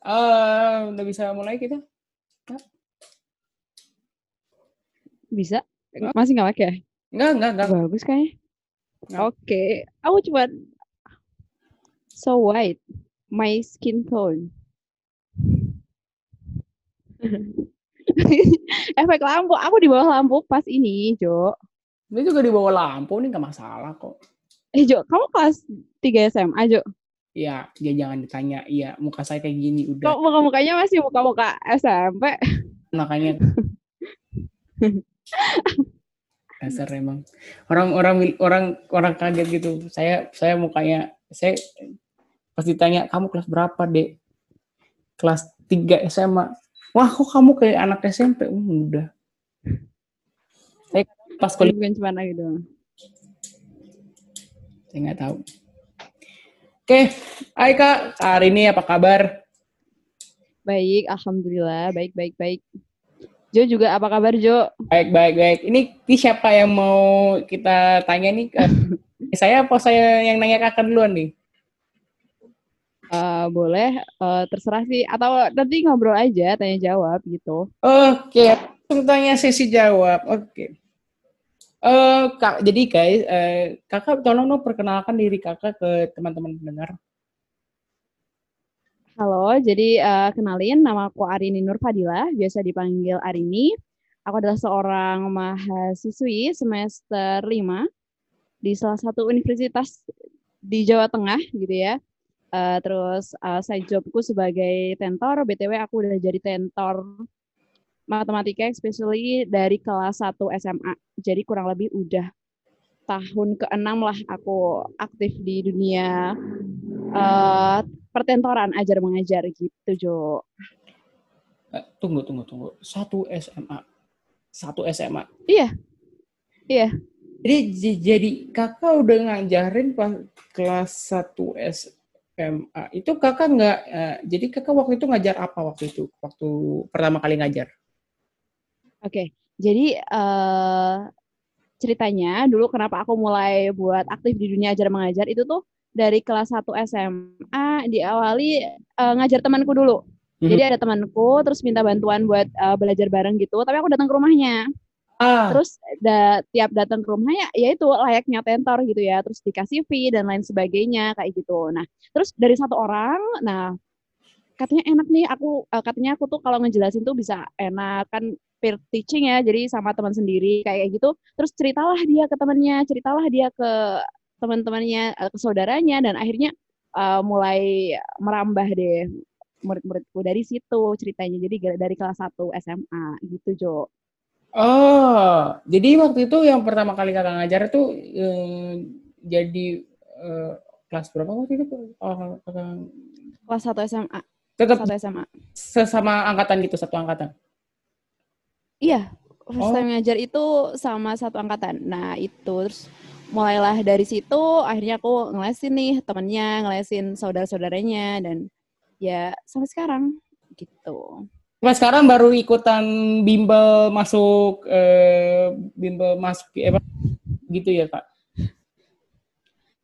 Eh, udah bisa mulai kita? Bisa? Masih nggak pakai ya? Enggak, enggak, enggak. Bagus kayaknya. Nggak. Oke, aku cuma so white, my skin tone. Efek lampu, aku di bawah lampu pas ini, Jo. Ini juga di bawah lampu nih nggak masalah kok. Eh, Jo, kamu kelas 3 SMA, Jo? Ya jangan ditanya. Iya, muka saya kayak gini udah. Kok muka-mukanya masih muka-muka SMP? Makanya dasar emang orang-orang orang orang kaget gitu. Saya saya mukanya saya pas ditanya kamu kelas berapa, Dek? Kelas 3 SMA. Wah, kok kamu kayak anak SMP? Uh, udah. Saya pas kuliah Bukan cuma gitu. saya nggak tahu. Oke, hai Kak. Hari ini apa kabar? Baik, alhamdulillah, baik, baik, baik. Jo juga apa kabar, Jo? Baik, baik, baik. Ini, ini siapa yang mau kita tanya nih? Saya apa saya yang nanya kakak duluan nih? Eh, boleh, eh, terserah sih. Atau nanti ngobrol aja, tanya jawab gitu. Oke, langsung tanya sesi jawab. Oke. Eh, kak, jadi guys, eh, kakak tolong dong perkenalkan diri kakak ke teman-teman pendengar. Halo, jadi eh, kenalin nama aku Arini Nur Fadila, biasa dipanggil Arini. Aku adalah seorang mahasiswi semester 5 di salah satu universitas di Jawa Tengah gitu ya. Eh, terus eh, saya jobku sebagai tentor, BTW aku udah jadi tentor matematika especially dari kelas 1 SMA. Jadi kurang lebih udah tahun ke-6 lah aku aktif di dunia eh, pertentoran ajar mengajar gitu Jo. Eh, tunggu, tunggu, tunggu. Satu SMA. Satu SMA. Iya. Iya. Jadi, jadi kakak udah ngajarin pas kelas 1 SMA. Itu kakak nggak, eh, jadi kakak waktu itu ngajar apa waktu itu? Waktu pertama kali ngajar? Oke. Jadi eh ceritanya dulu kenapa aku mulai buat aktif di dunia ajar mengajar itu tuh dari kelas 1 SMA diawali eh, ngajar temanku dulu. Jadi ada temanku terus minta bantuan buat eh, belajar bareng gitu, tapi aku datang ke rumahnya. Ah, Terus da- tiap datang ke rumahnya ya itu layaknya tentor gitu ya, terus dikasih fee dan lain sebagainya kayak gitu. Nah, terus dari satu orang, nah katanya enak nih aku eh, katanya aku tuh kalau ngejelasin tuh bisa enak kan peer teaching ya, jadi sama teman sendiri kayak gitu. Terus ceritalah dia ke temannya, ceritalah dia ke teman-temannya, eh, ke saudaranya dan akhirnya eh, mulai merambah deh murid-muridku dari situ ceritanya. Jadi dari kelas 1 SMA gitu, Jo. Oh, jadi waktu itu yang pertama kali kakak ngajar itu eh, jadi eh, kelas berapa waktu itu? Oh, kakak Kelas 1 SMA. Tetap 1 SMA. sesama angkatan gitu, satu angkatan. Iya, first Oh. time ngajar itu sama satu angkatan. Nah, itu terus mulailah dari situ akhirnya aku ngelesin nih temennya, ngelesin saudara-saudaranya dan ya sampai sekarang gitu. Mas sekarang baru ikutan bimbel masuk eh, bimbel masuk eh, apa, gitu ya kak?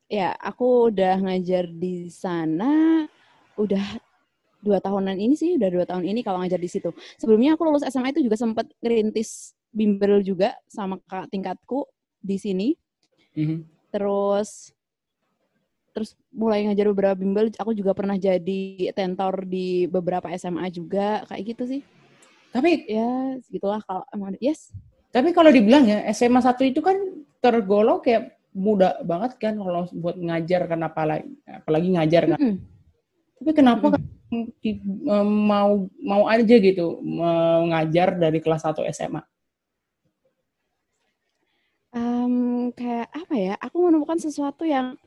Ya, aku udah ngajar di sana udah dua tahunan ini sih, udah dua tahun ini kalau ngajar di situ. Sebelumnya aku lulus SMA itu juga sempat ngerintis bimbel juga sama kakak tingkatku di sini. Mhm. terus terus mulai ngajar beberapa bimbel aku juga pernah jadi tentor di beberapa SMA juga kayak gitu sih Tapi ya segitulah kalau emang yes tapi kalau dibilang ya SMA 1 itu kan tergolong kayak mudah banget kan kalau buat ngajar kan apalagi apalagi ngajar kan. Mm-mm. Tapi kenapa di- eh, mau mau aja gitu mau ngajar dari kelas 1 SMA? Em, kayak apa ya aku menemukan sesuatu yang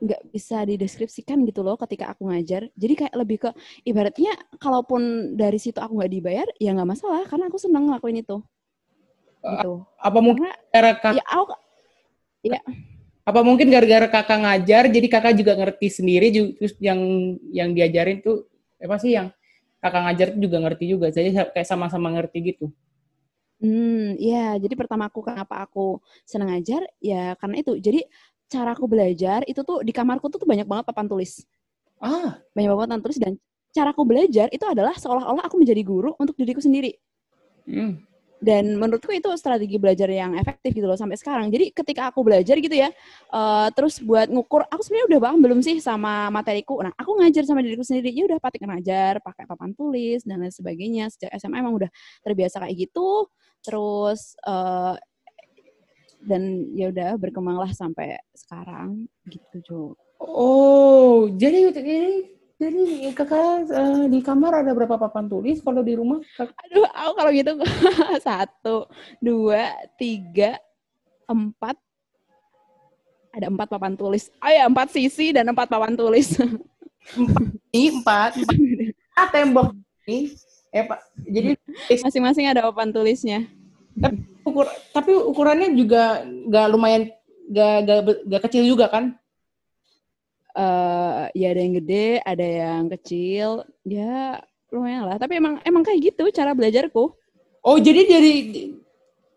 nggak bisa dideskripsikan gitu loh ketika aku ngajar. Jadi kayak lebih ke ibaratnya kalaupun dari situ aku nggak dibayar ya nggak masalah karena aku senang ngelakuin itu. Gitu. Apa mungkin karena kakak ya aku apa mungkin gara-gara kakak ngajar jadi kakak juga ngerti sendiri terus yang yang diajarin tuh apa sih yang kakak ngajar tuh juga ngerti juga jadi kayak sama-sama ngerti gitu Hmm, iya. Jadi pertama aku kenapa aku senang ngajar ya karena itu. Jadi cara aku belajar itu tuh di kamarku tuh, tuh banyak banget papan tulis. ah Banyak banget papan tulis dan caraku belajar itu adalah seolah-olah aku menjadi guru untuk diriku sendiri. Hmm. Dan menurutku itu strategi belajar yang efektif gitu loh sampai sekarang. Jadi ketika aku belajar gitu ya, uh, terus buat ngukur, aku sebenarnya udah paham belum sih sama materiku. Nah, aku ngajar sama diriku sendiri. Ya udah pakai ngajar, pakai papan tulis dan lain sebagainya. Sejak SMA emang udah terbiasa kayak gitu. Terus uh, dan ya udah berkembanglah sampai sekarang gitu Jo. Oh, jadi jadi jadi kakak uh, di kamar ada berapa papan tulis kalau di rumah? Aduh, aku kalau gitu satu, dua, tiga, empat. Ada empat papan tulis. Oh ya, empat sisi dan empat papan tulis. Ini empat, empat. Ah, tembok ini. Eh, Pak. Jadi masing-masing ada papan tulisnya. Tapi, ukur, tapi ukurannya juga nggak lumayan, nggak kecil juga kan? Uh, ya ada yang gede, ada yang kecil, ya lumayan lah. Tapi emang emang kayak gitu cara belajarku. Oh jadi jadi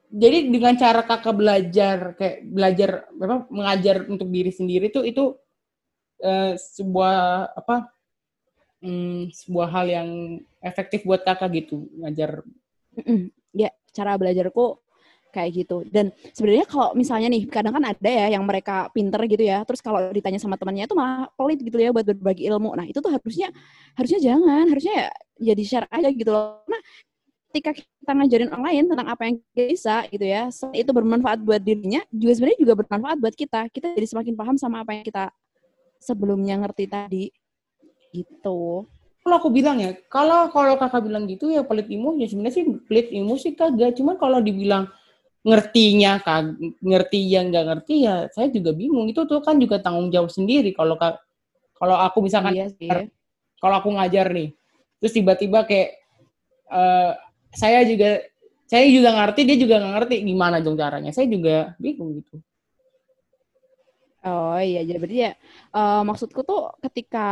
jadi dengan cara kakak belajar kayak belajar apa mengajar untuk diri sendiri tuh itu uh, sebuah apa um, sebuah hal yang efektif buat kakak gitu ngajar. Mm -mm. Ya cara belajarku kayak gitu. Dan sebenarnya kalau misalnya nih, kadang kan ada ya yang mereka pinter gitu ya, terus kalau ditanya sama temannya itu malah pelit gitu ya buat berbagi ilmu. Nah itu tuh harusnya harusnya jangan, harusnya ya jadi share aja gitu loh. Nah ketika kita ngajarin orang lain tentang apa yang kita bisa gitu ya, itu bermanfaat buat dirinya, juga sebenarnya juga bermanfaat buat kita. Kita jadi semakin paham sama apa yang kita sebelumnya ngerti tadi. Gitu kalau aku bilang ya, kalau kalau kakak bilang gitu ya pelit ilmu ya sebenarnya sih pelit ilmu sih kagak. Cuman kalau dibilang ngertinya kag ngerti yang nggak ngerti ya saya juga bingung. Itu tuh kan juga tanggung jawab sendiri kalau kalau aku misalkan iya sih. kalau aku ngajar nih terus tiba-tiba kayak uh, saya juga saya juga ngerti dia juga nggak ngerti gimana dong caranya? Saya juga bingung gitu. Oh iya jadi berarti ya uh, maksudku tuh ketika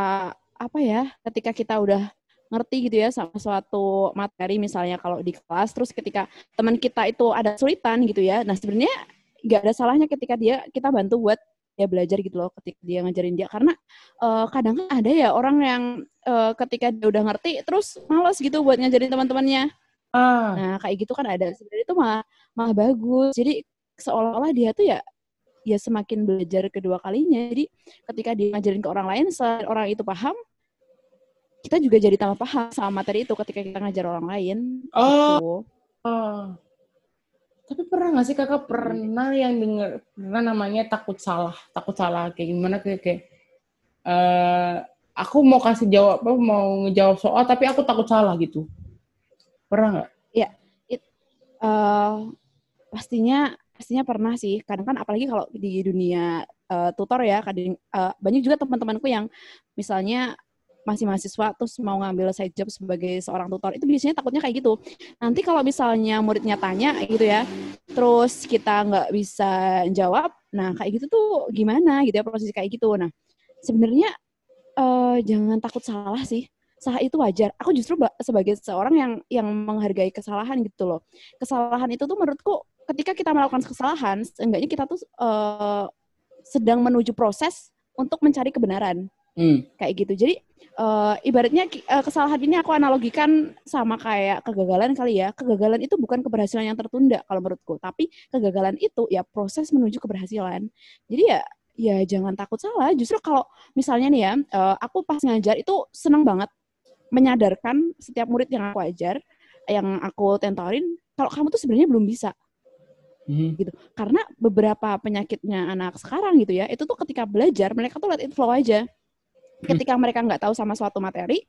apa ya ketika kita udah ngerti gitu ya sama suatu materi misalnya kalau di kelas terus ketika teman kita itu ada kesulitan gitu ya. Nah sebenarnya nggak ada salahnya ketika dia kita bantu buat ya belajar gitu loh ketika dia ngajarin dia. Karena uh, kadang kan ada ya orang yang uh, ketika dia udah ngerti terus males gitu buat ngajarin teman-temannya. Ah. nah kayak gitu kan ada. Sebenarnya itu malah malah bagus. Jadi seolah-olah dia tuh ya ya semakin belajar kedua kalinya. Jadi ketika dia ngajarin ke orang lain orang itu paham kita juga jadi tambah paham sama materi itu ketika kita ngajar orang lain. Oh. Gitu. oh. Tapi pernah nggak sih kakak pernah yang dengar pernah namanya takut salah, takut salah kayak gimana kayak, kayak uh, aku mau kasih jawab, mau ngejawab soal tapi aku takut salah gitu. Pernah nggak? Ya, it, uh, pastinya pastinya pernah sih. Kadang kan apalagi kalau di dunia uh, tutor ya, kadang uh, banyak juga teman-temanku yang misalnya masih mahasiswa terus mau ngambil side job sebagai seorang tutor itu biasanya takutnya kayak gitu. Nanti kalau misalnya muridnya tanya gitu ya terus kita nggak bisa jawab nah kayak gitu tuh gimana gitu ya proses kayak gitu. Nah sebenarnya uh, jangan takut salah sih. Salah itu wajar. Aku justru sebagai seorang yang yang menghargai kesalahan gitu loh. Kesalahan itu tuh menurutku ketika kita melakukan kesalahan seenggaknya kita tuh uh, sedang menuju proses untuk mencari kebenaran. Hmm. Kayak gitu. Jadi uh, ibaratnya uh, kesalahan ini aku analogikan sama kayak kegagalan kali ya. Kegagalan itu bukan keberhasilan yang tertunda kalau menurutku, tapi kegagalan itu ya proses menuju keberhasilan. Jadi ya ya jangan takut salah. Justru kalau misalnya nih ya, uh, aku pas ngajar itu seneng banget menyadarkan setiap murid yang aku ajar, yang aku tentorin, kalau kamu tuh sebenarnya belum bisa. Hmm. gitu karena beberapa penyakitnya anak sekarang gitu ya itu tuh ketika belajar mereka tuh let it flow aja ketika mereka nggak tahu sama suatu materi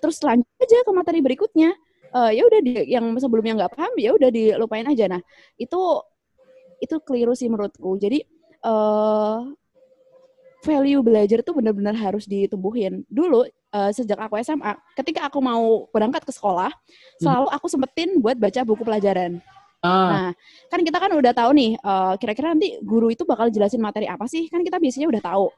terus lanjut aja ke materi berikutnya uh, ya udah yang sebelumnya nggak paham ya udah dilupain aja nah itu itu keliru sih menurutku jadi uh, value belajar tuh benar-benar harus ditumbuhin dulu uh, sejak aku SMA ketika aku mau berangkat ke sekolah selalu aku sempetin buat baca buku pelajaran Ah. Nah, kan kita kan udah tahu nih, kira-kira uh, nanti guru itu bakal jelasin materi apa sih? Kan kita biasanya udah tahu.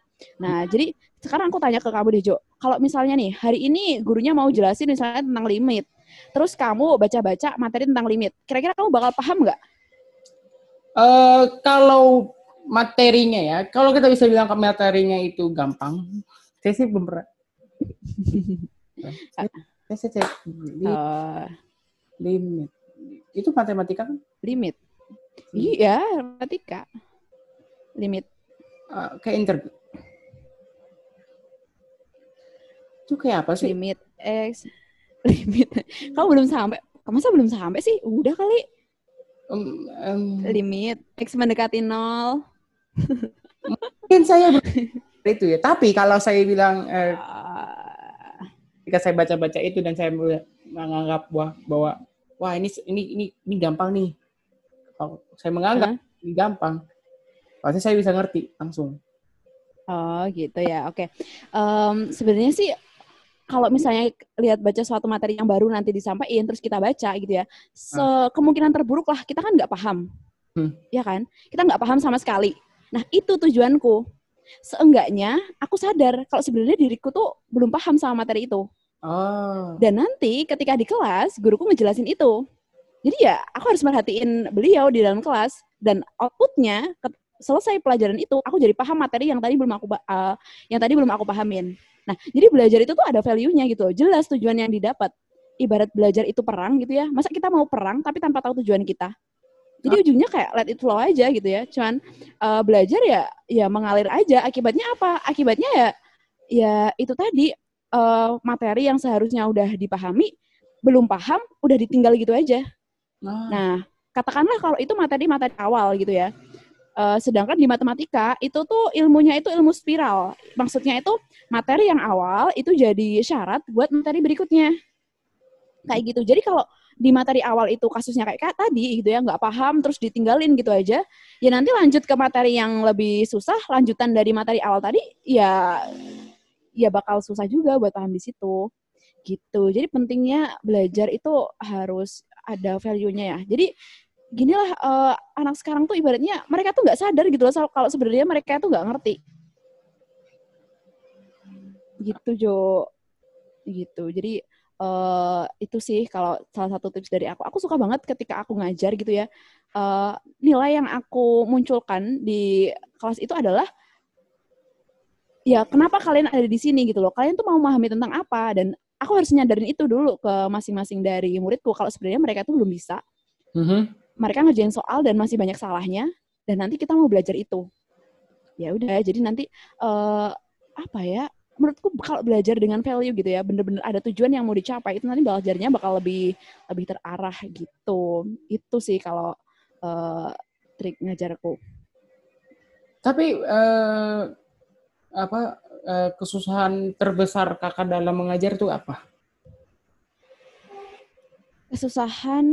Nah, jadi sekarang aku tanya ke kamu deh, Jo. Kalau misalnya nih, hari ini gurunya mau jelasin misalnya tentang limit. Terus kamu baca-baca materi tentang limit. Kira-kira kamu bakal paham nggak? Uh, kalau materinya ya, kalau kita bisa bilang ke materinya itu gampang, saya sih belum pernah. Saya, li- Eh, limit. Itu matematika kan? limit. Iya, matematika. Limit. Eh, kayak interview. Itu kayak apa sih? Limit X. Limit. Kamu belum sampai. Masa belum sampai sih? Udah kali. Em, em, Limit X mendekati nol. mungkin saya itu ya. Tapi kalau saya bilang eh, Ah, ketika saya baca-baca itu dan saya menganggap bahwa, bahwa wah ini ini ini ini gampang nih. Kalau saya menganggap ini gampang, pasti saya bisa ngerti langsung. Oh gitu ya, oke. Em, Sebenarnya sih kalau misalnya lihat baca suatu materi yang baru nanti disampaikan terus kita baca gitu ya, se- kemungkinan terburuk lah kita kan nggak paham, Hmm. ya kan? Kita nggak paham sama sekali. Nah itu tujuanku. Seenggaknya aku sadar kalau sebenarnya diriku tuh belum paham sama materi itu. Oh, Dan nanti ketika di kelas guruku ngejelasin itu. Jadi ya aku harus merhatiin beliau di dalam kelas dan outputnya selesai pelajaran itu aku jadi paham materi yang tadi belum aku eh, yang tadi belum aku pahamin. Nah jadi belajar itu tuh ada value-nya gitu, jelas tujuan yang didapat. Ibarat belajar itu perang gitu ya, masa kita mau perang tapi tanpa tahu tujuan kita. Jadi ujungnya kayak let it flow aja gitu ya. Cuman eh, belajar ya ya mengalir aja. Akibatnya apa? Akibatnya ya ya itu tadi eh, materi yang seharusnya udah dipahami belum paham udah ditinggal gitu aja. Ah, Nah, katakanlah kalau itu materi-materi awal gitu ya. Eh, sedangkan di matematika itu tuh ilmunya itu ilmu spiral. Maksudnya itu materi yang awal itu jadi syarat buat materi berikutnya. Kayak gitu. Jadi kalau di materi awal itu kasusnya kayak, kayak tadi gitu ya, nggak paham terus ditinggalin gitu aja, ya nanti lanjut ke materi yang lebih susah, lanjutan dari materi awal tadi ya ya bakal susah juga buat paham di situ. Gitu. Jadi pentingnya belajar itu harus ada value-nya ya. Jadi ginilah eh, anak sekarang tuh ibaratnya mereka tuh nggak sadar gitu loh kalau sebenarnya mereka tuh nggak ngerti. Gitu Jo. Gitu. Jadi eh itu sih kalau salah satu tips dari aku. Aku suka banget ketika aku ngajar gitu ya. eh nilai yang aku munculkan di kelas itu adalah ya kenapa kalian ada di sini gitu loh. Kalian tuh mau memahami tentang apa dan aku harus nyadarin itu dulu ke masing-masing dari muridku kalau sebenarnya mereka tuh belum bisa. mhm. Mereka ngerjain soal dan masih banyak salahnya dan nanti kita mau belajar itu. Ya udah, jadi nanti eh apa ya? Menurutku kalau belajar dengan value gitu ya, bener-bener ada tujuan yang mau dicapai itu nanti belajarnya bakal lebih lebih terarah gitu. Itu sih kalau eh, trik ngajarku. Tapi eh, apa eh, kesusahan terbesar kakak dalam mengajar itu apa? Kesusahan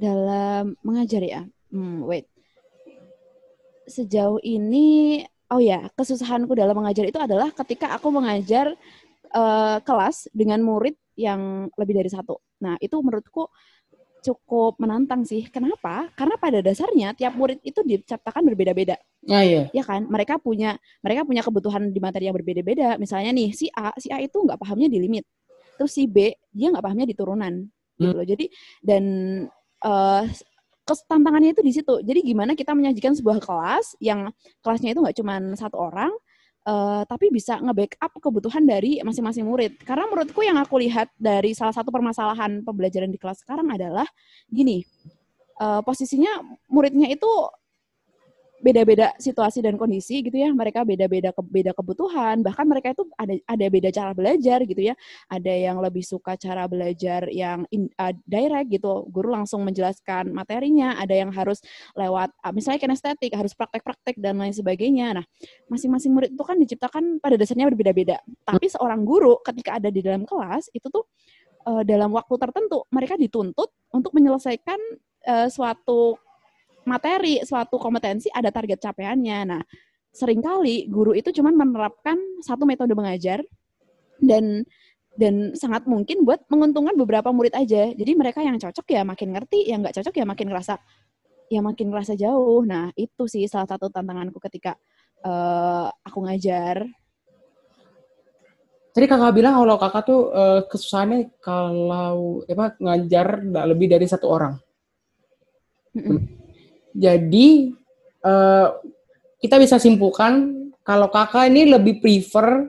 dalam mengajar ya. Hmm, wait. Sejauh ini, oh ya, kesusahanku dalam mengajar itu adalah ketika aku mengajar eh, kelas dengan murid yang lebih dari satu. Nah, itu menurutku cukup menantang sih. Kenapa? Karena pada dasarnya tiap murid itu diciptakan berbeda-beda Ah iya. ya kan mereka punya mereka punya kebutuhan di materi yang berbeda-beda misalnya nih si A si A itu nggak pahamnya di limit terus si B dia nggak pahamnya di turunan gitu Hmm. loh jadi dan kes- tantangannya itu di situ. Jadi gimana kita menyajikan sebuah kelas yang kelasnya itu nggak cuma satu orang eh, tapi bisa nge-backup kebutuhan dari masing-masing murid. Karena menurutku yang aku lihat dari salah satu permasalahan pembelajaran di kelas sekarang adalah gini eh, posisinya muridnya itu beda-beda situasi dan kondisi gitu ya. Mereka beda-beda ke, beda kebutuhan. Bahkan mereka itu ada ada beda cara belajar gitu ya. Ada yang lebih suka cara belajar yang in- uh, direct gitu. Guru langsung menjelaskan materinya. Ada yang harus lewat uh, misalnya kinestetik harus praktek-praktek dan lain sebagainya. Nah masing-masing murid itu kan diciptakan pada dasarnya berbeda-beda. Tapi seorang guru ketika ada di dalam kelas itu tuh uh, dalam waktu tertentu mereka dituntut untuk menyelesaikan uh, suatu materi, suatu kompetensi ada target capaiannya. Nah, sering kali guru itu cuma menerapkan satu metode mengajar dan dan sangat mungkin buat menguntungkan beberapa murid aja. Jadi mereka yang cocok ya makin ngerti, yang nggak cocok ya makin ngerasa ya makin ngerasa jauh. Nah, itu sih salah satu tantanganku ketika eh, aku ngajar. Tadi kakak bilang kalau kakak tuh eh, kesusahannya kalau apa ngajar nggak lebih dari satu orang. Mm-mm. Jadi eh, kita bisa simpulkan kalau kakak ini lebih prefer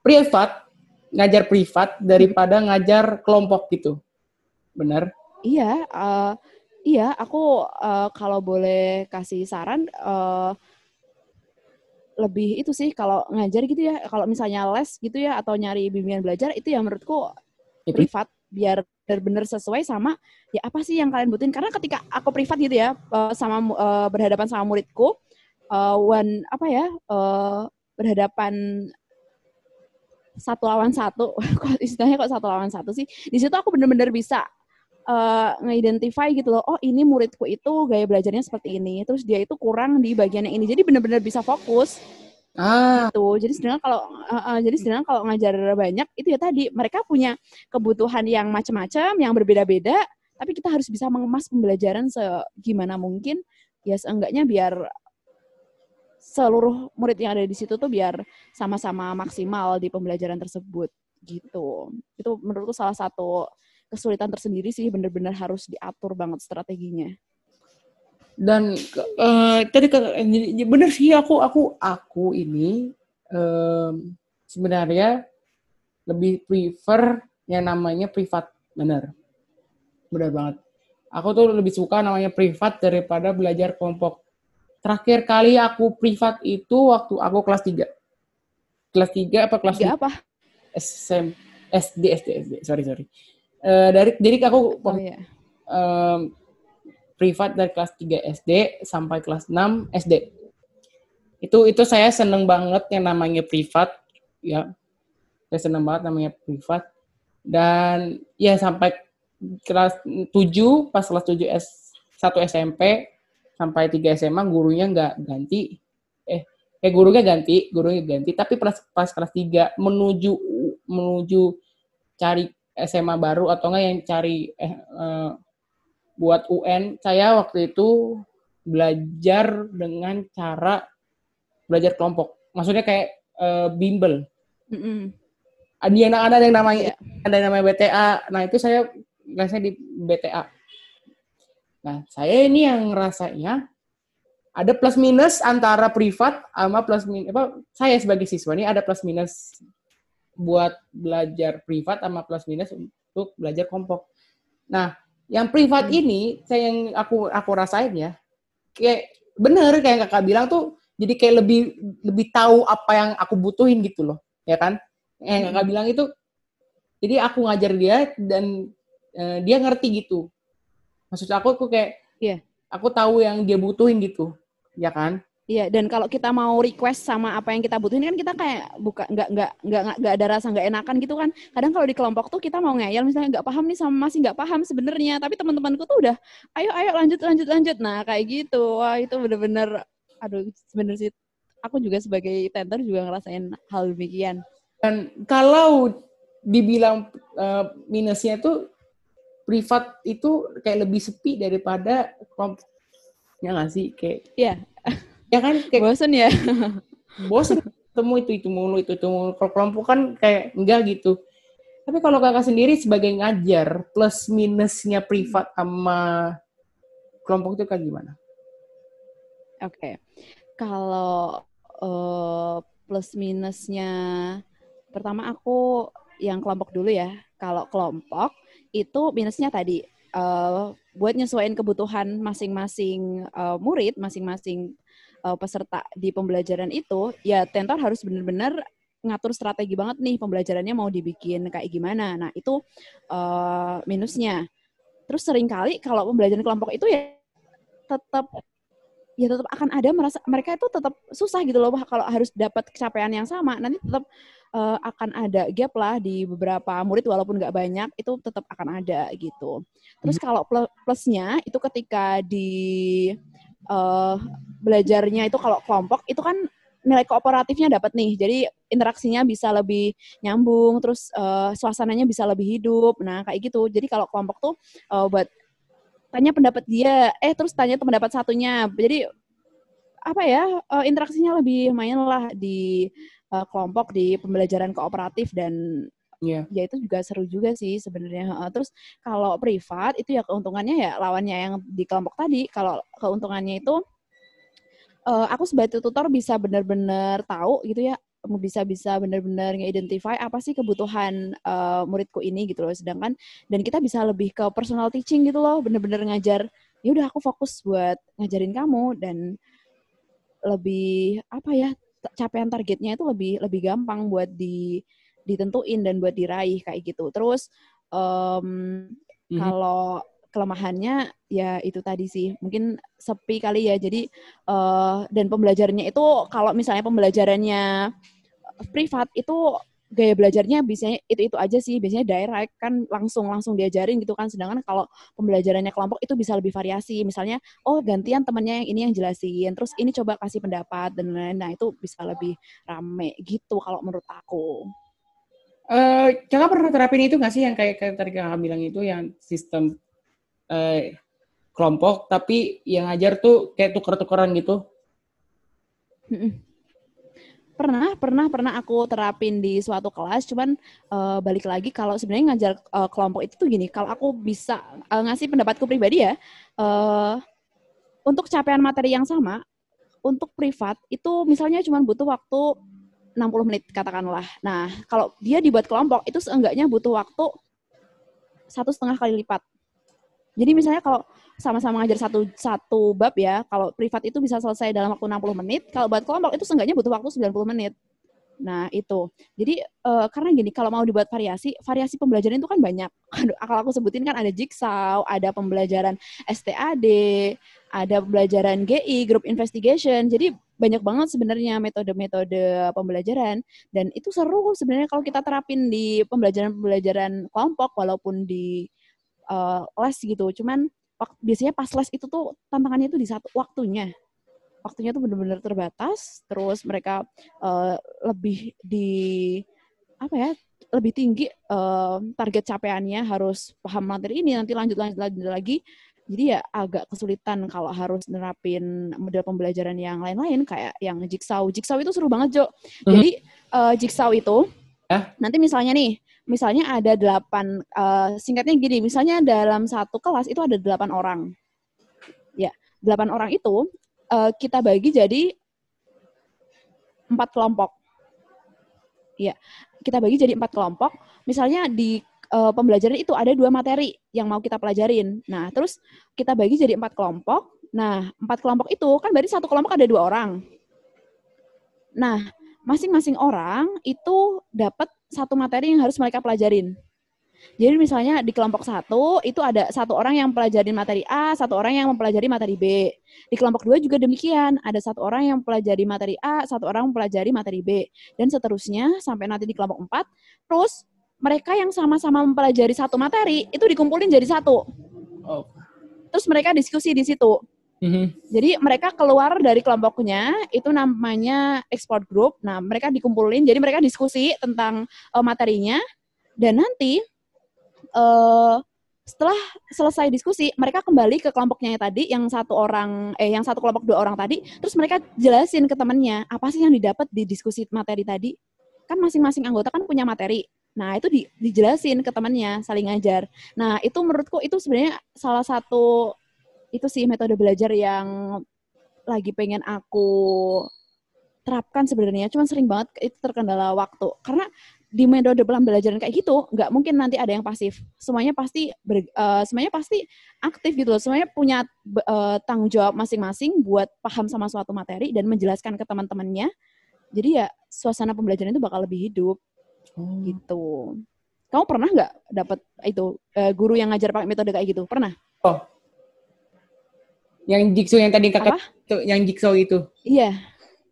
privat ngajar privat daripada ngajar kelompok gitu. Benar? Iya, uh, iya. Aku uh, kalau boleh kasih saran, uh, lebih itu sih kalau ngajar gitu ya. Kalau misalnya les gitu ya atau nyari bimbingan belajar itu ya menurutku privat biar benar-benar sesuai sama ya apa sih yang kalian butuhin karena ketika aku privat gitu ya sama uh, berhadapan sama muridku uh, one apa ya uh, berhadapan satu lawan satu, istilahnya kok satu lawan satu sih? Di situ aku bener-bener bisa uh, gitu loh, oh ini muridku itu gaya belajarnya seperti ini, terus dia itu kurang di bagian yang ini, jadi bener-bener bisa fokus. Ah. Gitu. Jadi sebenarnya kalau uh, uh, jadi sebenarnya kalau ngajar banyak itu ya tadi mereka punya kebutuhan yang macam-macam, yang berbeda-beda, tapi kita harus bisa mengemas pembelajaran segimana mungkin ya seenggaknya biar seluruh murid yang ada di situ tuh biar sama-sama maksimal di pembelajaran tersebut gitu. Itu menurutku salah satu kesulitan tersendiri sih bener-bener harus diatur banget strateginya. Dan uh, tadi bener sih aku aku aku ini um, sebenarnya lebih prefer yang namanya privat bener bener banget. Aku tuh lebih suka namanya privat daripada belajar kelompok Terakhir kali aku privat itu waktu aku kelas 3. Kelas 3 apa kelas 3 apa? SM, SD, SD, SD. Sorry, sorry. Uh, dari jadi aku oh, iya. um, privat dari kelas 3 SD sampai kelas 6 SD. Itu itu saya seneng banget yang namanya privat ya. Saya seneng banget namanya privat. Dan ya sampai kelas 7 pas kelas 7 S 1 SMP sampai 3 SMA gurunya nggak ganti eh eh gurunya ganti gurunya ganti tapi pas pas kelas 3 menuju menuju cari SMA baru atau enggak yang cari eh, eh buat UN saya waktu itu belajar dengan cara belajar kelompok maksudnya kayak eh, bimbel mm -hmm. ada yang ada yang namanya yeah. ada yang namanya BTA nah itu saya lesnya di BTA Nah, saya ini yang rasanya ada plus minus antara privat sama plus minus apa saya sebagai siswa ini ada plus minus buat belajar privat sama plus minus untuk belajar kelompok. Nah, yang privat hmm. ini saya yang aku aku rasain ya kayak bener kayak kakak bilang tuh jadi kayak lebih lebih tahu apa yang aku butuhin gitu loh ya kan yang kakak hmm. bilang itu jadi aku ngajar dia dan uh, dia ngerti gitu maksud aku aku kayak iya aku tahu yang dia butuhin gitu ya kan Iya, dan kalau kita mau request sama apa yang kita butuhin kan kita kayak buka nggak nggak nggak nggak ada rasa nggak enakan gitu kan. Kadang kalau di kelompok tuh kita mau ngeyel misalnya nggak paham nih sama masih nggak paham sebenarnya, tapi teman-temanku tuh udah ayo ayo lanjut lanjut lanjut. Nah kayak gitu, wah itu bener-bener, aduh sebenarnya sih aku juga sebagai tenter juga ngerasain hal demikian. Dan kalau dibilang uh, minusnya tuh privat itu kayak lebih sepi daripada kelompok ya nggak sih kayak ya ya kan kayak bosen ya bosen ketemu itu itu mulu itu itu mulu kalau kelompok kan kayak enggak gitu tapi kalau kakak sendiri sebagai ngajar plus minusnya privat sama kelompok itu kayak gimana? Oke, okay. kalau uh, plus minusnya pertama aku yang kelompok dulu ya. Kalau kelompok itu minusnya tadi uh, buat nyesuaiin kebutuhan masing-masing uh, murid, masing-masing uh, peserta di pembelajaran itu, ya tentor harus benar-benar ngatur strategi banget nih pembelajarannya mau dibikin kayak gimana. Nah itu uh, minusnya. Terus sering kali kalau pembelajaran kelompok itu ya tetap ya tetap akan ada merasa mereka itu tetap susah gitu loh kalau harus dapat capaian yang sama nanti tetap uh, akan ada gap lah di beberapa murid walaupun nggak banyak itu tetap akan ada gitu terus hmm. kalau plusnya itu ketika di uh, belajarnya itu kalau kelompok itu kan nilai kooperatifnya dapat nih. Jadi interaksinya bisa lebih nyambung terus uh, suasananya bisa lebih hidup. Nah kayak gitu. Jadi kalau kelompok tuh uh, buat tanya pendapat dia, eh terus tanya pendapat satunya. Jadi apa ya uh, interaksinya lebih main lah di uh, kelompok di pembelajaran kooperatif dan yeah. ya itu juga seru juga sih sebenarnya. Terus kalau privat itu ya keuntungannya ya lawannya yang di kelompok tadi. Kalau keuntungannya itu uh, aku sebagai tutor bisa benar-benar tahu gitu ya bisa bisa benar-benar nge-identify apa sih kebutuhan uh, muridku ini gitu loh. Sedangkan dan kita bisa lebih ke personal teaching gitu loh, bener-bener ngajar. Ya udah aku fokus buat ngajarin kamu dan lebih apa ya capaian targetnya itu lebih lebih gampang buat di ditentuin dan buat diraih kayak gitu. Terus um, mm-hmm. kalau kelemahannya ya itu tadi sih. Mungkin sepi kali ya. Jadi uh, dan pembelajarannya itu kalau misalnya pembelajarannya privat itu gaya belajarnya biasanya itu itu aja sih. Biasanya direct kan langsung langsung diajarin gitu kan. Sedangkan kalau pembelajarannya kelompok itu bisa lebih variasi. Misalnya oh gantian temennya yang ini yang jelasin. Terus ini coba kasih pendapat dan lain-lain. Nah itu bisa lebih rame gitu kalau menurut aku Uh, kakak pernah terapin itu nggak sih yang kayak, kayak tadi kakak bilang itu yang sistem uh, kelompok tapi yang ngajar tuh kayak tuker-tukeran gitu? Pernah, pernah, pernah aku terapin di suatu kelas. Cuman uh, balik lagi kalau sebenarnya ngajar uh, kelompok itu tuh gini, kalau aku bisa uh, ngasih pendapatku pribadi ya, uh, untuk capaian materi yang sama, untuk privat itu misalnya cuma butuh waktu 60 menit katakanlah. Nah, kalau dia dibuat kelompok itu seenggaknya butuh waktu satu setengah kali lipat. Jadi misalnya kalau sama-sama ngajar satu satu bab ya, kalau privat itu bisa selesai dalam waktu 60 menit, kalau buat kelompok itu seenggaknya butuh waktu 90 menit. Nah, itu. Jadi uh, karena gini, kalau mau dibuat variasi, variasi pembelajaran itu kan banyak. Kalau aku sebutin kan ada jigsaw, ada pembelajaran STAD, ada pembelajaran GI, group investigation. Jadi banyak banget sebenarnya metode-metode pembelajaran dan itu seru sebenarnya kalau kita terapin di pembelajaran-pembelajaran kelompok walaupun di uh, les gitu. Cuman biasanya pas les itu tuh tantangannya itu di satu waktunya. Waktunya tuh benar-benar terbatas, terus mereka uh, lebih di apa ya? lebih tinggi uh, target capaiannya harus paham materi ini nanti lanjut lanjut lanjut lagi jadi ya agak kesulitan kalau harus nerapin model pembelajaran yang lain-lain kayak yang jigsaw. Jigsaw itu seru banget, Jo. Mm-hmm. Jadi uh, jigsaw itu eh? nanti misalnya nih, misalnya ada delapan, uh, singkatnya gini, misalnya dalam satu kelas itu ada delapan orang. Ya, delapan orang itu uh, kita bagi jadi empat kelompok. Ya, kita bagi jadi empat kelompok. Misalnya di uh, pembelajaran itu ada dua materi yang mau kita pelajarin. Nah, terus kita bagi jadi empat kelompok. Nah, empat kelompok itu kan berarti satu kelompok ada dua orang. Nah, masing-masing orang itu dapat satu materi yang harus mereka pelajarin. Jadi misalnya di kelompok satu itu ada satu orang yang mempelajari materi A, satu orang yang mempelajari materi B. Di kelompok dua juga demikian, ada satu orang yang mempelajari materi A, satu orang mempelajari materi B, dan seterusnya sampai nanti di kelompok empat. Terus mereka yang sama-sama mempelajari satu materi itu dikumpulin jadi satu. Oh. Terus mereka diskusi di situ. Mm-hmm. Jadi mereka keluar dari kelompoknya itu namanya export group. Nah mereka dikumpulin, jadi mereka diskusi tentang uh, materinya dan nanti uh, setelah selesai diskusi mereka kembali ke kelompoknya tadi yang satu orang eh yang satu kelompok dua orang tadi terus mereka jelasin ke temannya apa sih yang didapat di diskusi materi tadi kan masing-masing anggota kan punya materi Nah, itu di, dijelasin ke temannya, saling ngajar. Nah, itu menurutku itu sebenarnya salah satu itu sih metode belajar yang lagi pengen aku terapkan sebenarnya. Cuman sering banget itu terkendala waktu. Karena di metode pembelajaran kayak gitu, nggak mungkin nanti ada yang pasif. Semuanya pasti ber, uh, semuanya pasti aktif gitu loh. Semuanya punya uh, tanggung jawab masing-masing buat paham sama suatu materi dan menjelaskan ke teman-temannya. Jadi ya suasana pembelajaran itu bakal lebih hidup. Oh. Gitu. Kamu pernah nggak dapat itu uh, guru yang ngajar pakai metode kayak gitu? Pernah? Oh. Yang jigsaw yang tadi kakak itu, yang jigsaw itu. Iya.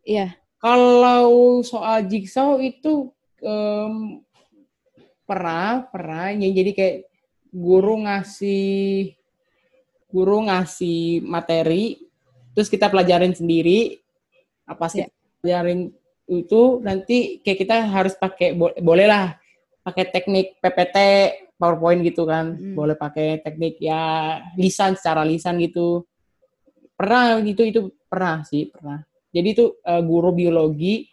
Iya. Kalau soal jigsaw itu um, pernah, pernah. Yang jadi kayak guru ngasih guru ngasih materi terus kita pelajarin sendiri apa sih yeah. pelajarin itu nanti kayak kita harus pakai bo boleh lah pakai teknik PPT PowerPoint gitu kan hmm. boleh pakai teknik ya lisan secara lisan gitu pernah gitu itu pernah sih pernah jadi itu uh, guru biologi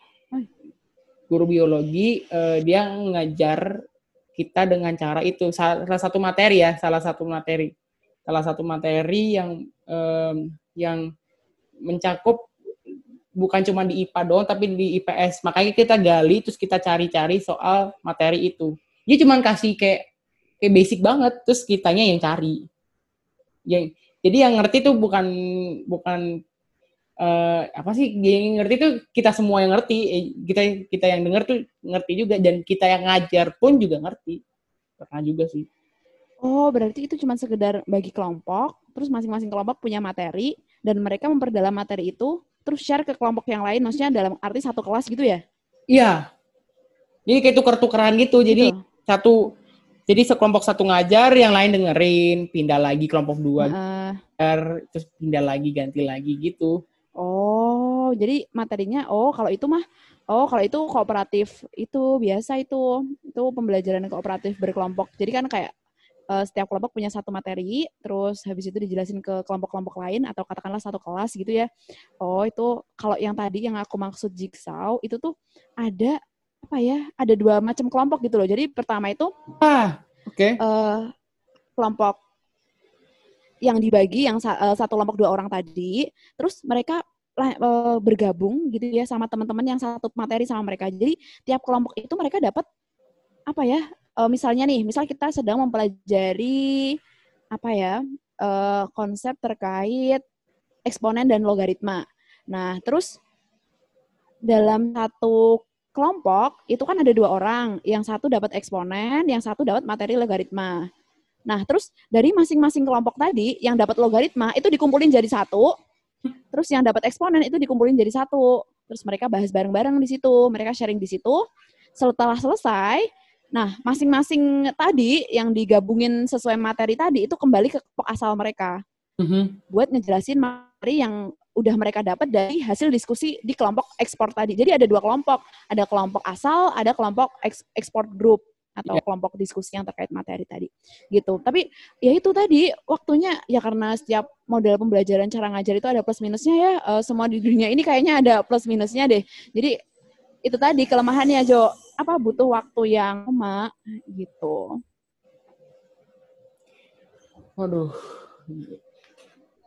guru biologi uh, dia ngajar kita dengan cara itu salah satu materi ya salah satu materi salah satu materi yang um, yang mencakup bukan cuma di IPA doang tapi di IPS. Makanya kita gali terus kita cari-cari soal materi itu. Dia cuma kasih kayak kayak basic banget terus kitanya yang cari. Yang jadi yang ngerti tuh bukan bukan uh, apa sih yang ngerti tuh kita semua yang ngerti eh, kita kita yang denger tuh ngerti juga dan kita yang ngajar pun juga ngerti pernah juga sih oh berarti itu cuma sekedar bagi kelompok terus masing-masing kelompok punya materi dan mereka memperdalam materi itu terus share ke kelompok yang lain maksudnya dalam arti satu kelas gitu ya iya jadi kayak tuker-tukeran gitu, gitu. jadi satu jadi sekelompok satu ngajar, yang lain dengerin, pindah lagi kelompok dua, uh. terus pindah lagi, ganti lagi gitu. Oh, jadi materinya oh kalau itu mah oh kalau itu kooperatif itu biasa itu itu pembelajaran kooperatif berkelompok. Jadi kan kayak uh, setiap kelompok punya satu materi, terus habis itu dijelasin ke kelompok-kelompok lain atau katakanlah satu kelas gitu ya. Oh, itu kalau yang tadi yang aku maksud jigsaw itu tuh ada apa ya? Ada dua macam kelompok gitu loh. Jadi pertama itu ah, oke. Okay. Uh, eh, kelompok yang dibagi yang uh, satu kelompok dua orang tadi, terus mereka uh, bergabung gitu ya sama teman-teman yang satu materi sama mereka. Jadi tiap kelompok itu mereka dapat apa ya? Uh, misalnya nih, misal kita sedang mempelajari apa ya? Uh, konsep terkait eksponen dan logaritma. Nah, terus dalam satu kelompok itu kan ada dua orang, yang satu dapat eksponen, yang satu dapat materi logaritma. Nah, terus dari masing-masing kelompok tadi yang dapat logaritma itu dikumpulin jadi satu, terus yang dapat eksponen itu dikumpulin jadi satu. Terus mereka bahas bareng-bareng di situ, mereka sharing di situ. Setelah selesai, nah masing-masing tadi yang digabungin sesuai materi tadi itu kembali ke kelompok asal mereka. Mm-hmm. Buat ngejelasin materi yang udah mereka dapat dari hasil diskusi di kelompok ekspor tadi. Jadi ada dua kelompok, ada kelompok asal, ada kelompok ekspor group atau yeah. kelompok diskusi yang terkait materi tadi gitu. Tapi ya itu tadi waktunya ya karena setiap model pembelajaran cara ngajar itu ada plus minusnya ya uh, semua di dunia ini kayaknya ada plus minusnya deh. Jadi itu tadi kelemahannya Jo. Apa butuh waktu yang lama gitu. Waduh.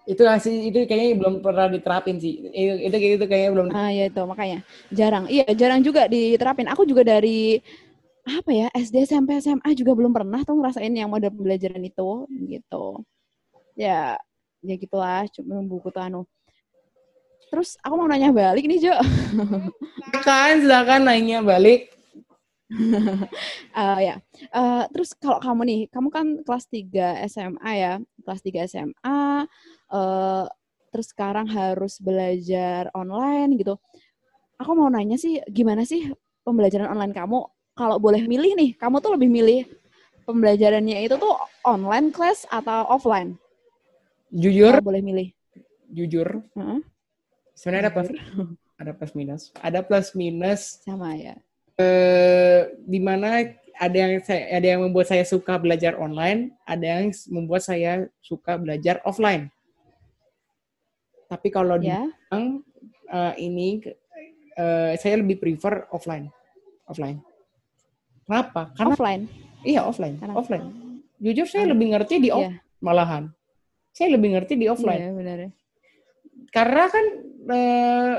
Itu sih itu kayaknya belum pernah diterapin sih. Itu itu itu kayaknya belum ah ya itu makanya. Jarang. Iya jarang juga diterapin. Aku juga dari apa ya SD SMP SMA juga belum pernah tuh ngerasain yang model pembelajaran itu gitu. Ya ya gitulah cuma buku tuh anu. Terus aku mau nanya balik nih Jo. Silakan silakan nanya balik. Uh, ya. Uh, terus kalau kamu nih kamu kan kelas 3 SMA ya kelas 3 SMA uh, terus sekarang harus belajar online gitu. Aku mau nanya sih gimana sih pembelajaran online kamu kalau boleh milih nih, kamu tuh lebih milih pembelajarannya itu tuh online class atau offline? Jujur? Kalau boleh milih. Jujur. Uh-huh. Sebenarnya ada plus, ada plus minus. Ada plus minus. Sama ya. Eh, di mana ada yang saya, ada yang membuat saya suka belajar online, ada yang membuat saya suka belajar offline. Tapi kalau yeah. di uh, ini uh, saya lebih prefer offline. Offline. Kenapa? Karena offline. Iya offline. Karena, offline. Jujur saya lebih ngerti di off iya. malahan. Saya lebih ngerti di offline. Iya benar. Karena kan eh,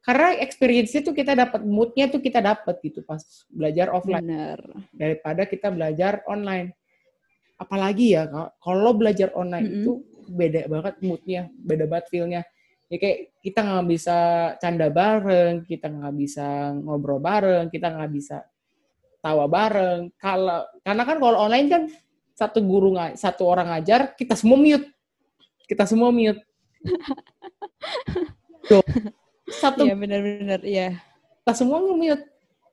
karena experience itu kita dapat moodnya tuh kita dapat gitu pas belajar offline benar. daripada kita belajar online. Apalagi ya kalau belajar online mm -hmm. itu beda banget moodnya, beda banget feelnya ya kayak kita nggak bisa canda bareng, kita nggak bisa ngobrol bareng, kita nggak bisa tawa bareng. Kalau karena kan kalau online kan satu guru satu orang ngajar, kita semua mute. Kita semua mute. satu Iya benar-benar iya. Kita semua mute.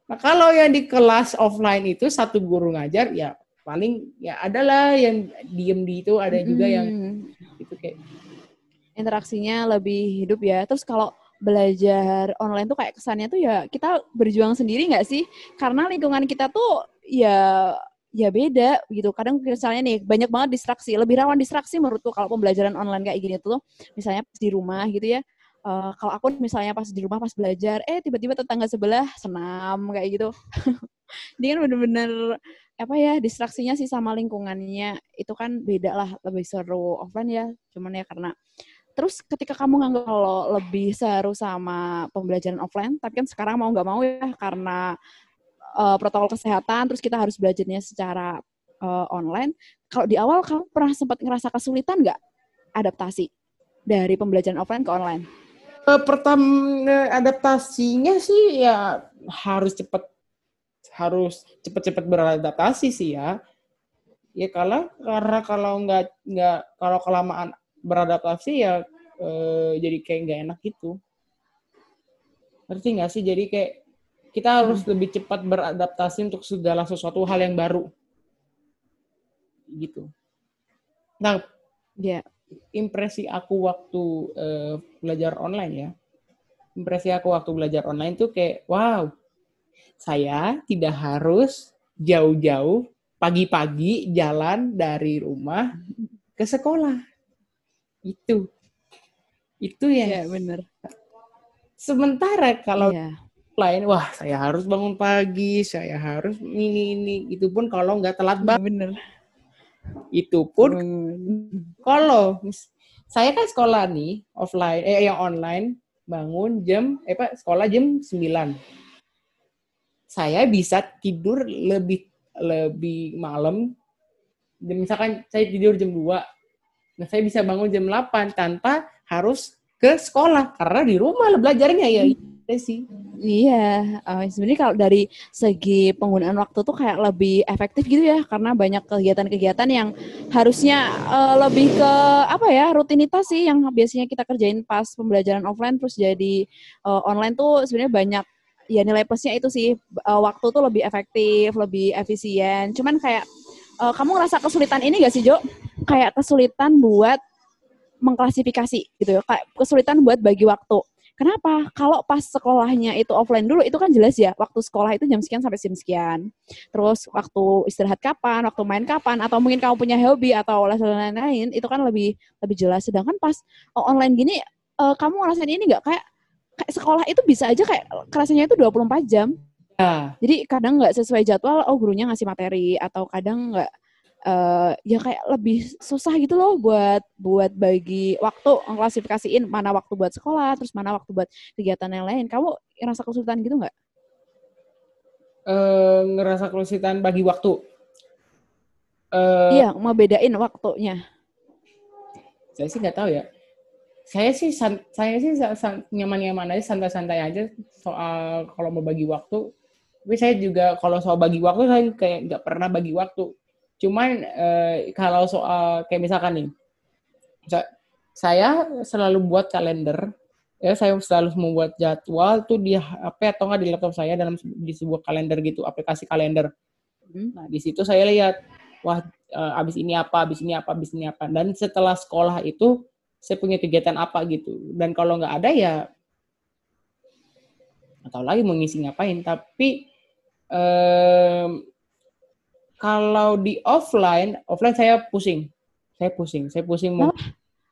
Nah, kalau yang di kelas offline itu satu guru ngajar ya paling ya adalah yang diem di itu ada juga hmm. yang itu kayak interaksinya lebih hidup ya. Terus kalau belajar online tuh kayak kesannya tuh ya kita berjuang sendiri nggak sih? Karena lingkungan kita tuh ya ya beda gitu. Kadang misalnya nih banyak banget distraksi, lebih rawan distraksi menurutku kalau pembelajaran online kayak gini tuh misalnya di rumah gitu ya. Uh, kalau aku misalnya pas di rumah pas belajar, eh tiba-tiba tetangga sebelah senam kayak gitu. Dia kan bener-bener apa ya distraksinya sih sama lingkungannya itu kan beda lah lebih seru offline ya cuman ya karena terus ketika kamu nganggap kalau lebih seru sama pembelajaran offline, tapi kan sekarang mau nggak mau ya karena uh, protokol kesehatan, terus kita harus belajarnya secara uh, online. Kalau di awal kamu pernah sempat ngerasa kesulitan nggak adaptasi dari pembelajaran offline ke online? Uh, pertama adaptasinya sih ya harus cepat harus cepat-cepat beradaptasi sih ya. Ya kalau karena kalau nggak nggak kalau kelamaan beradaptasi ya eh, jadi kayak nggak enak gitu. Ngerti nggak sih? Jadi kayak kita harus hmm. lebih cepat beradaptasi untuk segala sesuatu hal yang baru. Gitu. Nah, ya yeah. impresi aku waktu eh, belajar online ya. Impresi aku waktu belajar online tuh kayak wow, saya tidak harus jauh-jauh pagi-pagi jalan dari rumah ke sekolah. Itu. Itu ya. Ya, benar. Sementara kalau ya. lain, wah saya harus bangun pagi, saya harus ini ini. Itu pun kalau nggak telat banget. Bener. Itu pun hmm. kalau saya kan sekolah nih offline, eh yang online bangun jam, eh pak sekolah jam 9 saya bisa tidur lebih lebih malam. Misalkan saya tidur jam 2, nah saya bisa bangun jam 8 tanpa harus ke sekolah karena di rumah belajarnya ya. Iya sih. Iya, uh, sebenarnya kalau dari segi penggunaan waktu tuh kayak lebih efektif gitu ya, karena banyak kegiatan-kegiatan yang harusnya uh, lebih ke apa ya rutinitas sih yang biasanya kita kerjain pas pembelajaran offline terus jadi uh, online tuh sebenarnya banyak ya nilai plusnya itu sih uh, waktu tuh lebih efektif, lebih efisien. Cuman kayak uh, kamu ngerasa kesulitan ini gak sih Jo? Kayak kesulitan buat mengklasifikasi gitu ya, kayak kesulitan buat bagi waktu. Kenapa? Kalau pas sekolahnya itu offline dulu, itu kan jelas ya, waktu sekolah itu jam sekian sampai jam sekian. Terus waktu istirahat kapan, waktu main kapan, atau mungkin kamu punya hobi atau lain-lain, itu kan lebih lebih jelas. Sedangkan pas oh, online gini, uh, kamu ngerasain ini nggak kayak kayak sekolah itu bisa aja kayak kelasnya itu 24 jam. Ya. Jadi kadang nggak sesuai jadwal, oh gurunya ngasih materi atau kadang nggak uh, ya kayak lebih susah gitu loh buat buat bagi waktu mengklasifikasiin mana waktu buat sekolah, terus mana waktu buat kegiatan yang lain. Kamu ngerasa kesulitan gitu nggak? Uh, ngerasa kesulitan bagi waktu. Uh, iya, mau bedain waktunya. Saya sih nggak tahu ya saya sih saya sih nyaman-nyaman aja santai-santai aja soal kalau mau bagi waktu tapi saya juga kalau soal bagi waktu saya kayak nggak pernah bagi waktu. Cuman eh, kalau soal kayak misalkan nih saya selalu buat kalender. Ya saya selalu membuat jadwal tuh di HP atau nggak di laptop saya dalam di sebuah kalender gitu aplikasi kalender. Hmm. nah di situ saya lihat wah eh, abis ini apa abis ini apa abis ini apa. Dan setelah sekolah itu saya punya kegiatan apa gitu. Dan kalau nggak ada ya atau lagi mau ngisi ngapain. Tapi um, kalau di offline offline saya pusing. Saya pusing saya pusing mau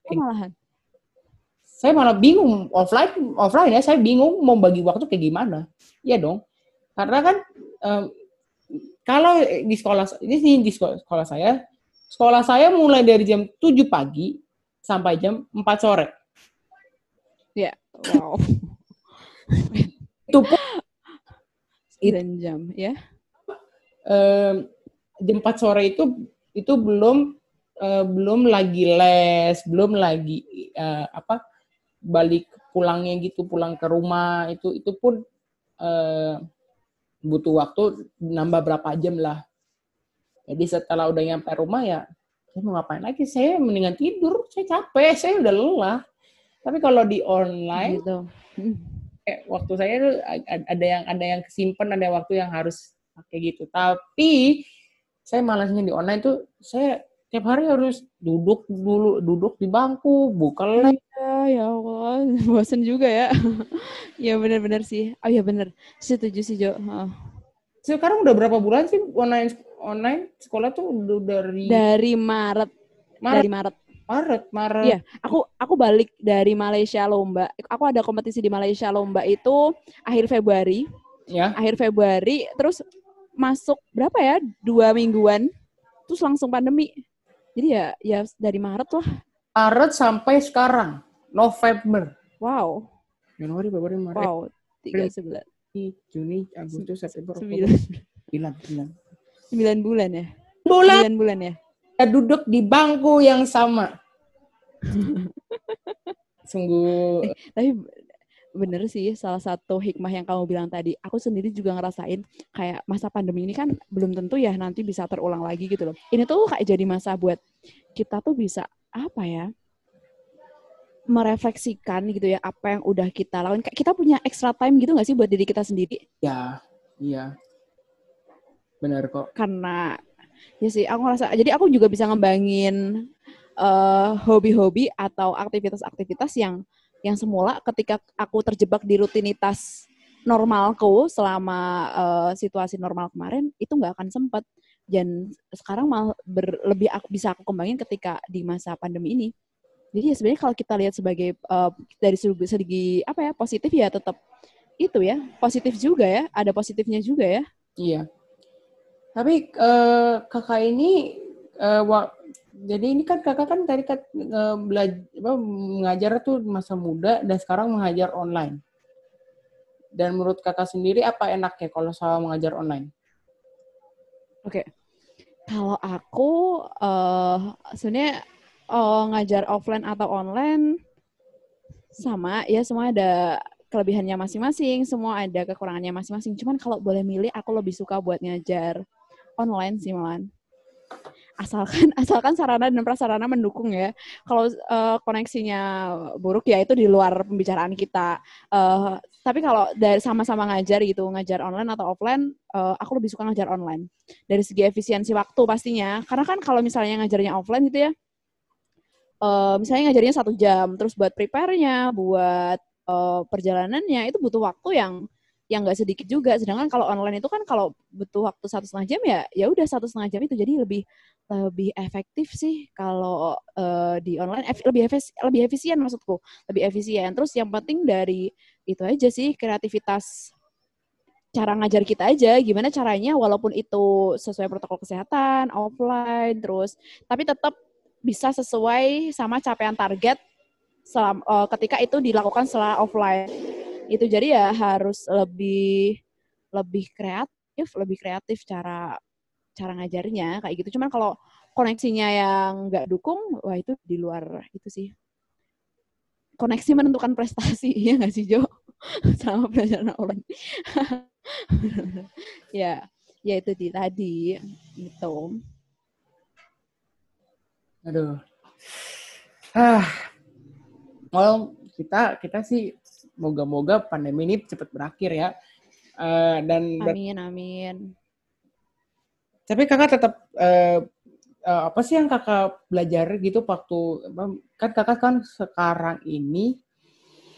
malahan? Saya malah bingung offline offline ya saya bingung mau bagi waktu kayak gimana. Ya dong. Karena kan um, kalau di sekolah ini di sekolah, sekolah saya sekolah saya mulai dari jam 7 pagi sampai jam 4 sore. Ya, wow. itu pun itu jam ya. Um, jam 4 sore itu itu belum uh, belum lagi les, belum lagi uh, apa balik pulangnya gitu, pulang ke rumah itu itu pun uh, butuh waktu nambah berapa jam lah. Jadi setelah udah nyampe rumah ya saya mau ngapain lagi saya mendingan tidur saya capek saya udah lelah tapi kalau di online gitu. Eh, waktu saya tuh ada yang ada yang kesimpan ada waktu yang harus pakai gitu tapi saya malasnya di online tuh saya tiap hari harus duduk dulu duduk di bangku buka lab ya, ya Allah bosan juga ya ya benar-benar sih oh ya benar setuju sih Jo oh. sekarang udah berapa bulan sih online online sekolah tuh udah dari dari Maret. Maret. Dari Maret. Maret, Maret. Iya, aku aku balik dari Malaysia lomba. Aku ada kompetisi di Malaysia lomba itu akhir Februari. Ya. Akhir Februari, terus masuk berapa ya? Dua mingguan, terus langsung pandemi. Jadi ya ya dari Maret lah. Maret sampai sekarang. November. Wow. Januari, Februari, Maret, Wow. Tiga sebulan. Juni, Agustus, September. Oktober. Sembilan, sembilan. Sembilan bulan ya? Bulan Sembilan bulan ya? Kita duduk di bangku yang sama. Sungguh Tapi bener sih salah satu hikmah yang kamu bilang tadi. Aku sendiri juga ngerasain kayak masa pandemi ini kan belum tentu ya nanti bisa terulang lagi gitu loh. Ini tuh kayak jadi masa buat kita tuh bisa apa ya? merefleksikan gitu ya apa yang udah kita lakukan. Kayak kita punya extra time gitu nggak sih buat diri kita sendiri? ya, iya. Benar kok. karena ya sih aku ngerasa jadi aku juga bisa ngembangin eh, hobi-hobi atau aktivitas-aktivitas yang yang semula ketika aku terjebak di rutinitas normalku selama eh, situasi normal kemarin itu nggak akan sempat dan sekarang malah ber- lebih aku, bisa aku kembangin ketika di masa pandemi ini. Jadi ya sebenarnya kalau kita lihat sebagai eh, dari segi apa ya positif ya tetap itu ya positif juga ya ada positifnya juga ya. Iya. Tapi eh, kakak ini eh, wa- jadi ini kan kakak kan tadi kan eh, belajar apa, mengajar tuh masa muda dan sekarang mengajar online. Dan menurut kakak sendiri apa enaknya kalau sama mengajar online? Kalau aku eh sebenarnya eh, ngajar offline atau online sama ya semua ada kelebihannya masing-masing, semua ada kekurangannya masing-masing. Cuman kalau boleh milih aku lebih suka buat ngajar online sih malan. Asalkan asalkan sarana dan prasarana mendukung ya. Kalau eh, koneksinya buruk ya itu di luar pembicaraan kita. Eh, tapi kalau dari sama-sama ngajar gitu, ngajar online atau offline, eh, aku lebih suka ngajar online dari segi efisiensi waktu pastinya. Karena kan kalau misalnya ngajarnya offline gitu ya, eh, misalnya ngajarnya satu jam, terus buat prepare-nya, buat eh, perjalanannya itu butuh waktu yang yang nggak sedikit juga. Sedangkan kalau online itu kan kalau butuh waktu satu setengah jam ya, ya udah satu setengah jam itu. Jadi lebih lebih efektif sih kalau eh, di online. Ef- lebih efis, lebih efisien maksudku, lebih efisien. Terus yang penting dari itu aja sih kreativitas cara ngajar kita aja. Gimana caranya walaupun itu sesuai protokol kesehatan offline terus tapi tetap bisa sesuai sama capaian target selam, eh, ketika itu dilakukan setelah offline itu jadi ya harus lebih lebih kreatif lebih kreatif cara cara ngajarnya kayak gitu cuman kalau koneksinya yang nggak dukung wah itu di luar itu sih koneksi menentukan prestasi ya nggak sih Jo selama pelajaran online ya ya itu di tadi gitu Aduh. Ah. Well, kita kita sih moga-moga pandemi ini cepat berakhir ya. Eh, dan amin amin. Tapi kakak tetap eh, eh, apa sih yang kakak belajar gitu waktu kan kakak kan sekarang ini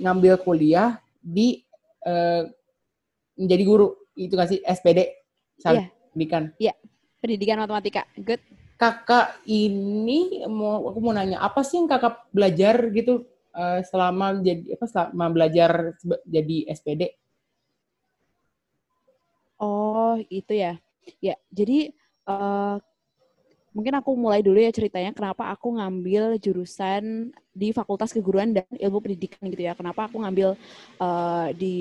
ngambil kuliah di eh, menjadi guru itu nggak sih? SPD salah Iya. pendidikan. Pendidikan matematika. Good. Kakak ini mau aku mau nanya apa sih yang kakak belajar gitu eh, selama jadi apa selama belajar jadi SPD Oh, itu ya. Ya, jadi eh, mungkin aku mulai dulu ya ceritanya kenapa aku ngambil jurusan di Fakultas Keguruan dan Ilmu Pendidikan gitu ya. Kenapa aku ngambil eh, di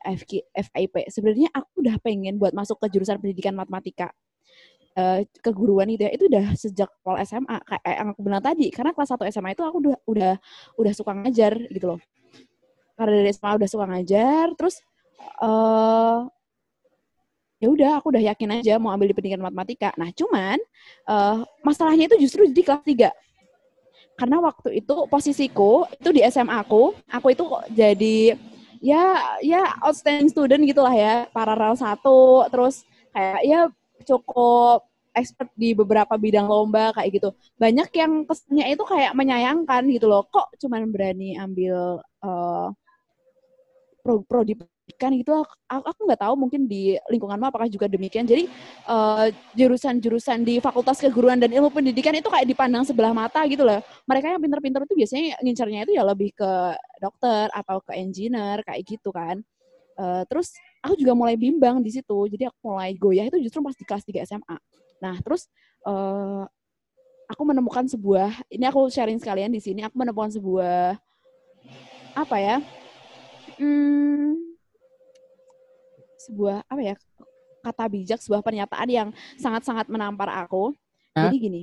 FK, FIP. Sebenarnya aku udah pengen buat masuk ke jurusan pendidikan matematika. Eh, keguruan itu ya itu udah sejak awal SMA kayak yang aku bilang tadi karena kelas 1 SMA itu aku udah udah udah suka ngajar gitu loh karena dari SMA udah suka ngajar terus eh ya udah aku udah yakin aja mau ambil di pendidikan matematika. Nah, cuman eh, masalahnya itu justru di kelas 3. Karena waktu itu posisiku itu di SMA aku, aku itu kok jadi ya ya outstanding student gitulah ya, paralel satu, terus kayak ya cukup expert di beberapa bidang lomba kayak gitu. Banyak yang kesannya itu kayak menyayangkan gitu loh. Kok cuman berani ambil eh, pro prodi pendidikan gitu aku aku nggak tahu mungkin di lingkunganmu apakah juga demikian jadi eh, jurusan-jurusan di fakultas keguruan dan ilmu pendidikan itu kayak dipandang sebelah mata gitu loh mereka yang pinter-pinter itu biasanya ngincarnya itu ya lebih ke dokter atau ke engineer kayak gitu kan Eh, terus aku juga mulai bimbang di situ jadi aku mulai goyah itu justru pas di kelas 3 SMA nah terus eh, aku menemukan sebuah ini aku sharing sekalian di sini aku menemukan sebuah apa ya? Hmm, sebuah apa ya? Kata bijak, sebuah pernyataan yang sangat-sangat menampar aku. Hah? Jadi gini,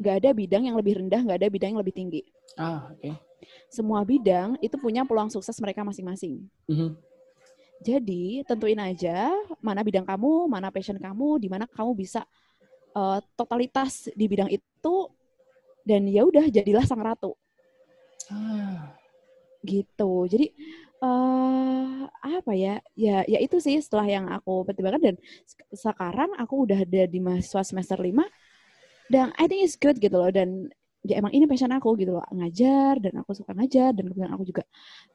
nggak ada bidang yang lebih rendah, nggak ada bidang yang lebih tinggi. Ah, oke. Semua bidang itu punya peluang sukses mereka masing-masing. Mhm. Jadi tentuin aja mana bidang kamu, mana passion kamu, di mana kamu bisa uh, totalitas di bidang itu dan ya udah jadilah sang ratu Ah, gitu. Jadi eh apa ya? Ya ya itu sih setelah yang aku pertimbangkan dan sek- sekarang aku udah ada di mahasiswa semester 5 dan I think it's good gitu loh dan ya emang ini passion aku gitu loh ngajar dan aku suka ngajar dan kemudian aku juga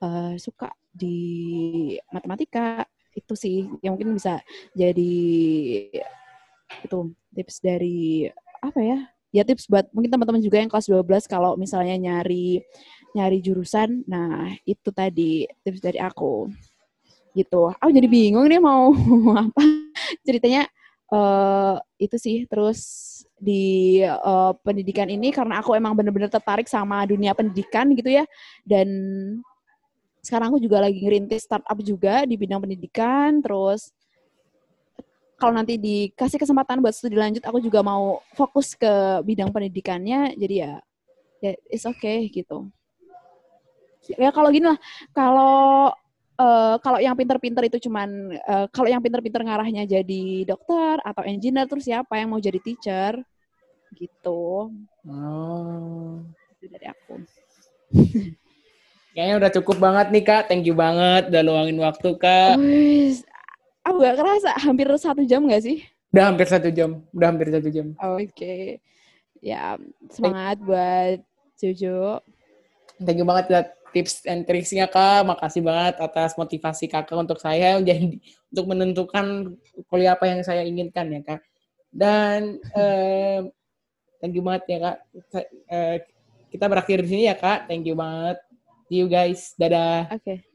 eh, suka di matematika itu sih yang mungkin bisa jadi itu tips dari apa ya ya tips buat mungkin teman-teman juga yang kelas 12 kalau misalnya nyari nyari jurusan nah itu tadi tips dari aku gitu. Aku jadi bingung nih mau apa. Ceritanya eh itu sih. Terus di eh, pendidikan ini karena aku emang bener-bener tertarik sama dunia pendidikan gitu ya. Dan sekarang aku juga lagi ngerintis startup juga di bidang pendidikan. Terus kalau nanti dikasih kesempatan buat studi lanjut aku juga mau fokus ke bidang pendidikannya. Jadi ya ya it's okay gitu. Ya kalau gini lah. Kalau eh, kalau yang pinter-pinter itu cuman eh, kalau yang pinter-pinter ngarahnya jadi dokter atau engineer terus siapa yang mau jadi teacher gitu oh. itu dari aku Kayaknya udah cukup banget nih kak. Thank you banget udah luangin waktu kak. Wih, aku gak kerasa hampir satu jam gak sih Udah hampir satu jam. Udah hampir satu jam. oke ya semangat buat Jojo Thank you banget buat tips and tricksnya kak. Makasih banget atas motivasi kakak untuk saya jadi untuk menentukan kuliah apa yang saya inginkan ya kak. Dan eh, thank you banget ya kak. Eh, kita berakhir di sini ya kak. Thank you banget. See you guys. Dadah. oke